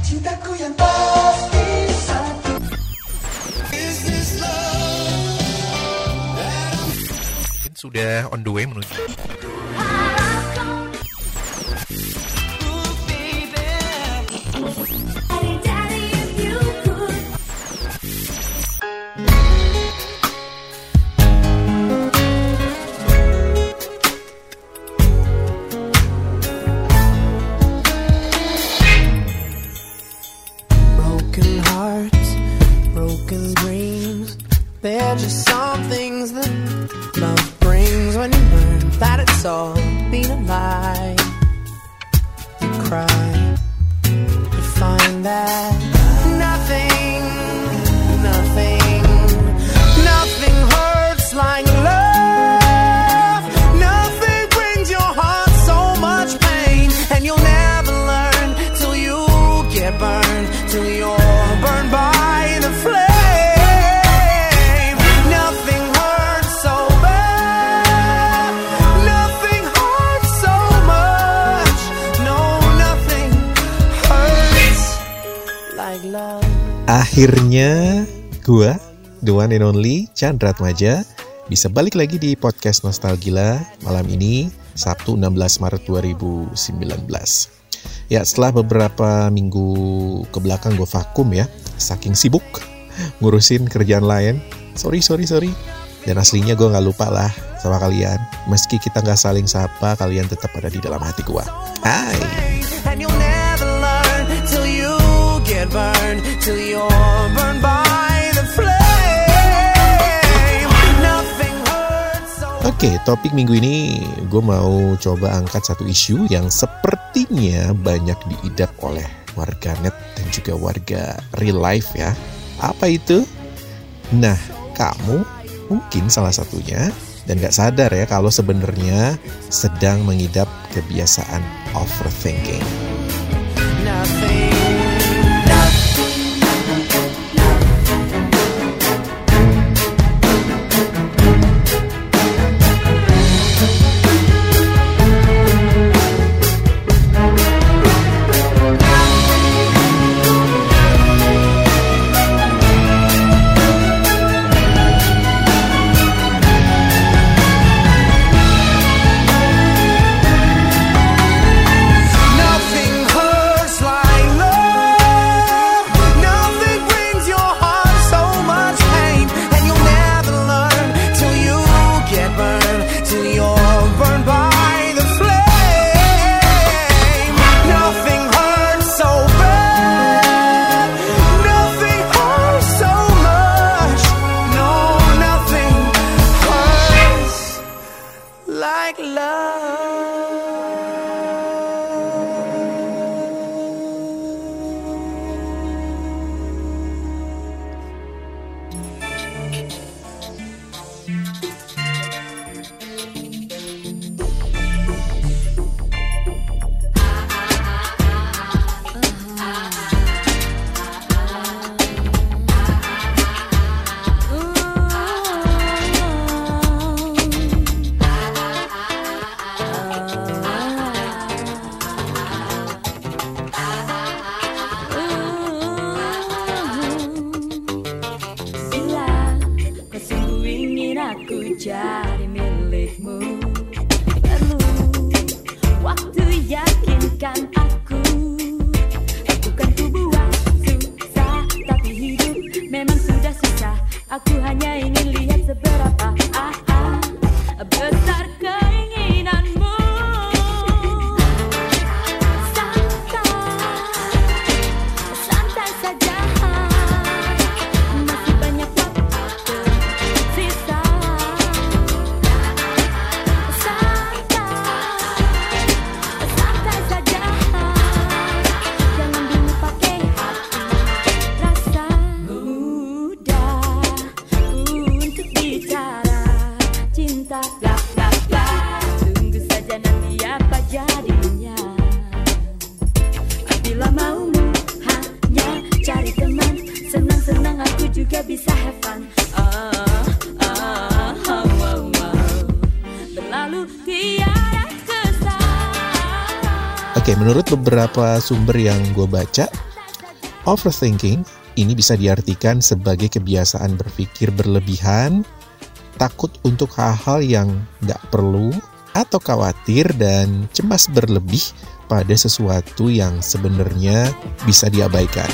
Cintaku yang pasti satu. Sudah on the way menuju some things that love brings when you learn that it's all been a lie. You cry, you find that Akhirnya gua, the one and only Chandra Atmaja, bisa balik lagi di podcast Nostalgila malam ini, Sabtu 16 Maret 2019. Ya, setelah beberapa minggu ke belakang gue vakum ya, saking sibuk ngurusin kerjaan lain. Sorry, sorry, sorry. Dan aslinya gue nggak lupa lah sama kalian. Meski kita nggak saling sapa, kalian tetap ada di dalam hati gue. Hai. Get burned, till you're burned by the flame. Nothing hurts so Oke, topik minggu ini gue mau coba angkat satu isu yang sepertinya banyak diidap oleh warganet dan juga warga real life ya. Apa itu? Nah, kamu mungkin salah satunya dan gak sadar ya kalau sebenarnya sedang mengidap kebiasaan overthinking. Nothing Oke, menurut beberapa sumber yang gue baca, overthinking ini bisa diartikan sebagai kebiasaan berpikir berlebihan, takut untuk hal-hal yang nggak perlu, atau khawatir dan cemas berlebih pada sesuatu yang sebenarnya bisa diabaikan.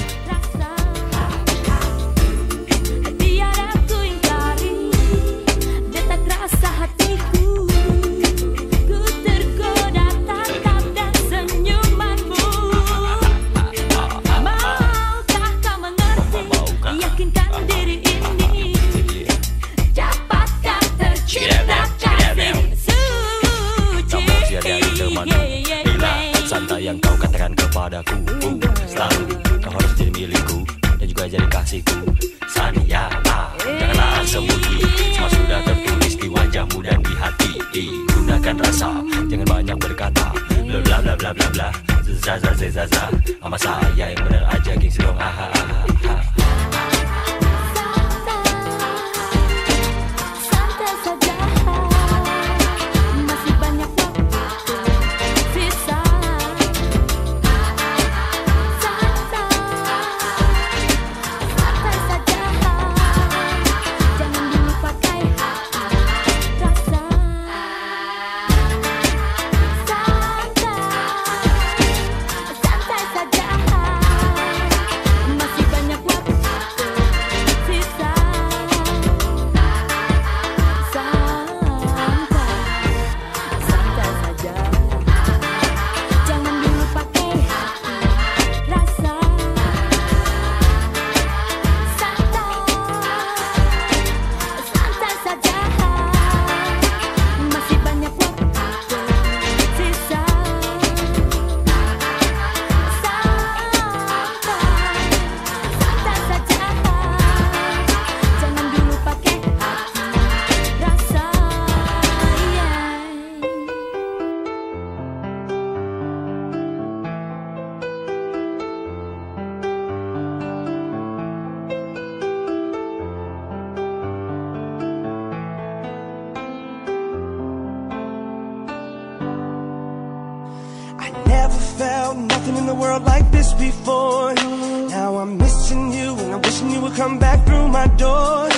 Nothing in the world like this before. Now I'm missing you and I'm wishing you would come back through my door.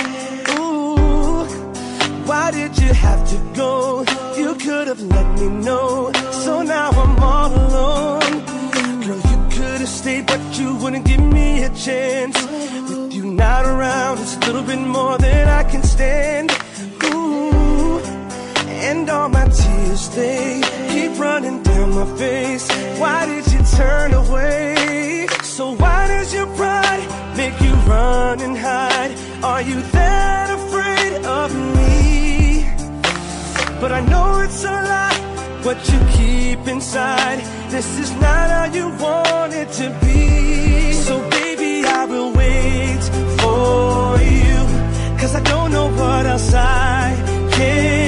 Ooh, why did you have to go? You could have let me know. So now I'm all alone. Girl, you could have stayed, but you wouldn't give me a chance. With you not around, it's a little bit more than I can stand. Ooh. And all my tears, they keep running down my face. Why did you turn away? So why does your pride make you run and hide? Are you that afraid of me? But I know it's a lie, what you keep inside. This is not how you want it to be. So baby, I will wait for you. Cause I don't know what else I can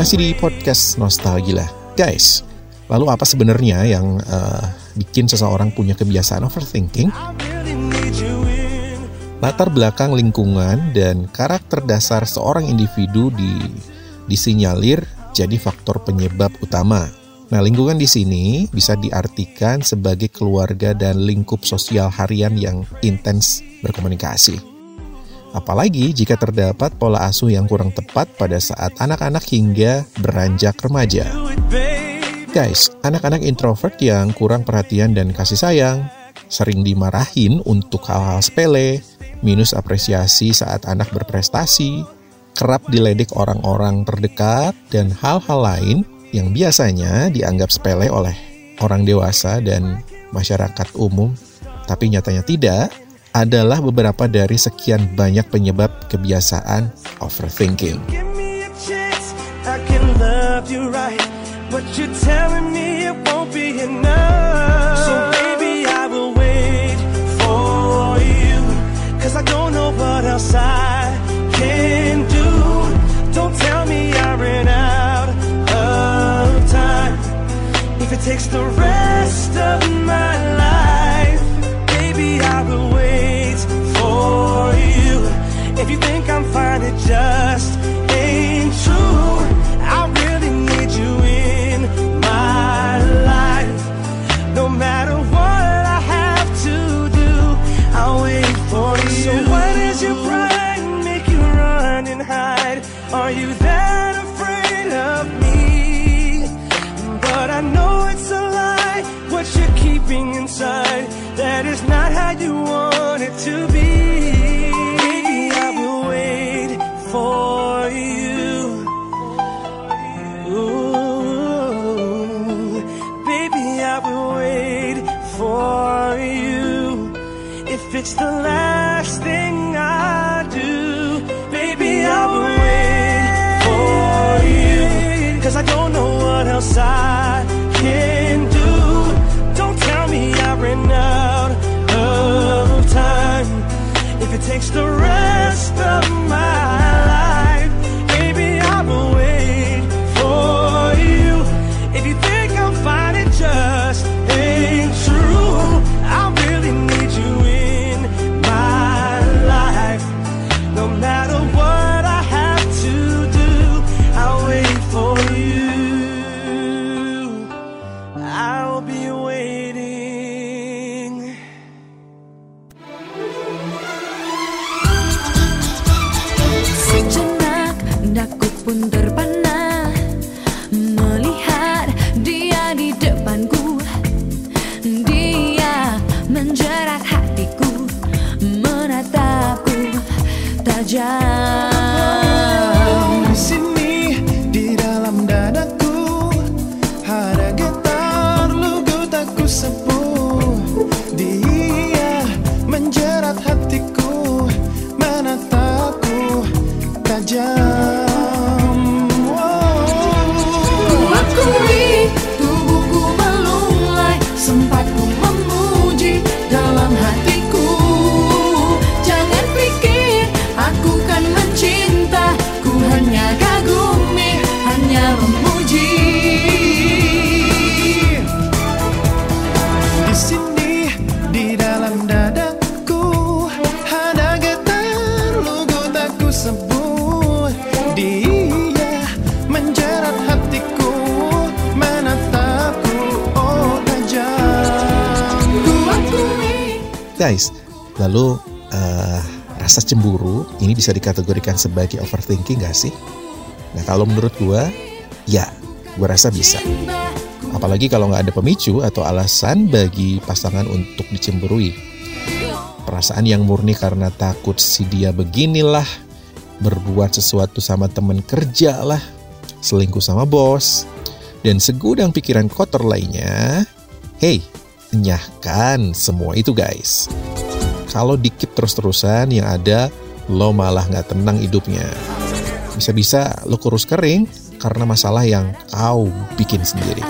Masih di podcast Nostalgia Guys, lalu apa sebenarnya yang eh, bikin seseorang punya kebiasaan overthinking? Latar belakang lingkungan dan karakter dasar seorang individu di disinyalir jadi faktor penyebab utama. Nah, lingkungan di sini bisa diartikan sebagai keluarga dan lingkup sosial harian yang intens berkomunikasi. Apalagi jika terdapat pola asuh yang kurang tepat pada saat anak-anak hingga beranjak remaja. Guys, anak-anak introvert yang kurang perhatian dan kasih sayang, sering dimarahin untuk hal-hal sepele, minus apresiasi saat anak berprestasi, kerap diledek orang-orang terdekat, dan hal-hal lain yang biasanya dianggap sepele oleh orang dewasa dan masyarakat umum, tapi nyatanya tidak, adalah beberapa dari sekian banyak penyebab kebiasaan overthinking. Takes the rest of my life, I will wait for you. If you think I'm fine, it just ain't true. I really need you in my life. No matter what I have to do, I'll wait for you. So what is your pride make you run and hide? Are you that afraid of me? But I know it's a lie. What you're keeping inside, you want it to be. down. Guys, lalu eh, rasa cemburu ini bisa dikategorikan sebagai overthinking gak sih? Nah kalau menurut gua, ya, gua rasa bisa. Apalagi kalau nggak ada pemicu atau alasan bagi pasangan untuk dicemburui. Perasaan yang murni karena takut si dia beginilah, berbuat sesuatu sama temen kerja lah, selingkuh sama bos, dan segudang pikiran kotor lainnya. Hey, enyahkan semua itu guys. Kalau dikip terus-terusan yang ada lo malah nggak tenang hidupnya. Bisa-bisa lo kurus kering karena masalah yang kau bikin sendiri.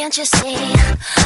Can't you see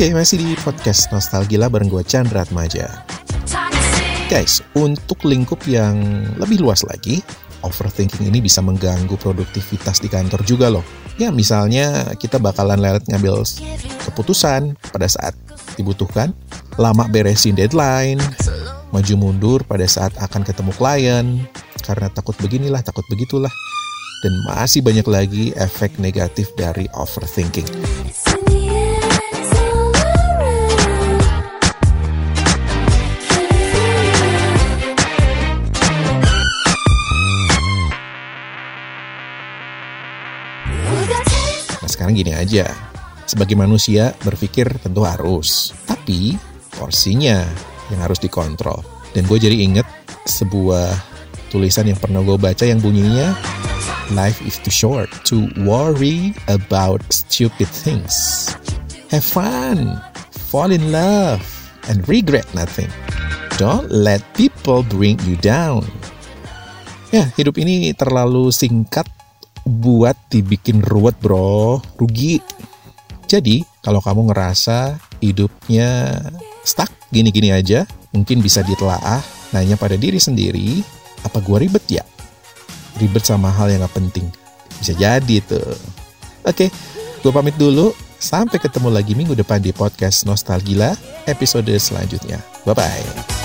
Oke, masih di podcast Nostalgila bareng gue Chandra Atmaja. Guys, untuk lingkup yang lebih luas lagi, overthinking ini bisa mengganggu produktivitas di kantor juga loh. Ya, misalnya kita bakalan lelet ngambil keputusan pada saat dibutuhkan, lama beresin deadline, maju mundur pada saat akan ketemu klien, karena takut beginilah, takut begitulah. Dan masih banyak lagi efek negatif dari overthinking. Sekarang gini aja, sebagai manusia berpikir tentu harus, tapi porsinya yang harus dikontrol. Dan gue jadi inget sebuah tulisan yang pernah gue baca yang bunyinya Life is too short to worry about stupid things. Have fun, fall in love, and regret nothing. Don't let people bring you down. Ya, hidup ini terlalu singkat buat dibikin ruwet bro, rugi. Jadi, kalau kamu ngerasa hidupnya stuck gini-gini aja, mungkin bisa ditelaah, nanya pada diri sendiri, apa gua ribet ya? Ribet sama hal yang gak penting. Bisa jadi tuh. Oke, gue pamit dulu. Sampai ketemu lagi minggu depan di podcast Nostalgila episode selanjutnya. Bye-bye.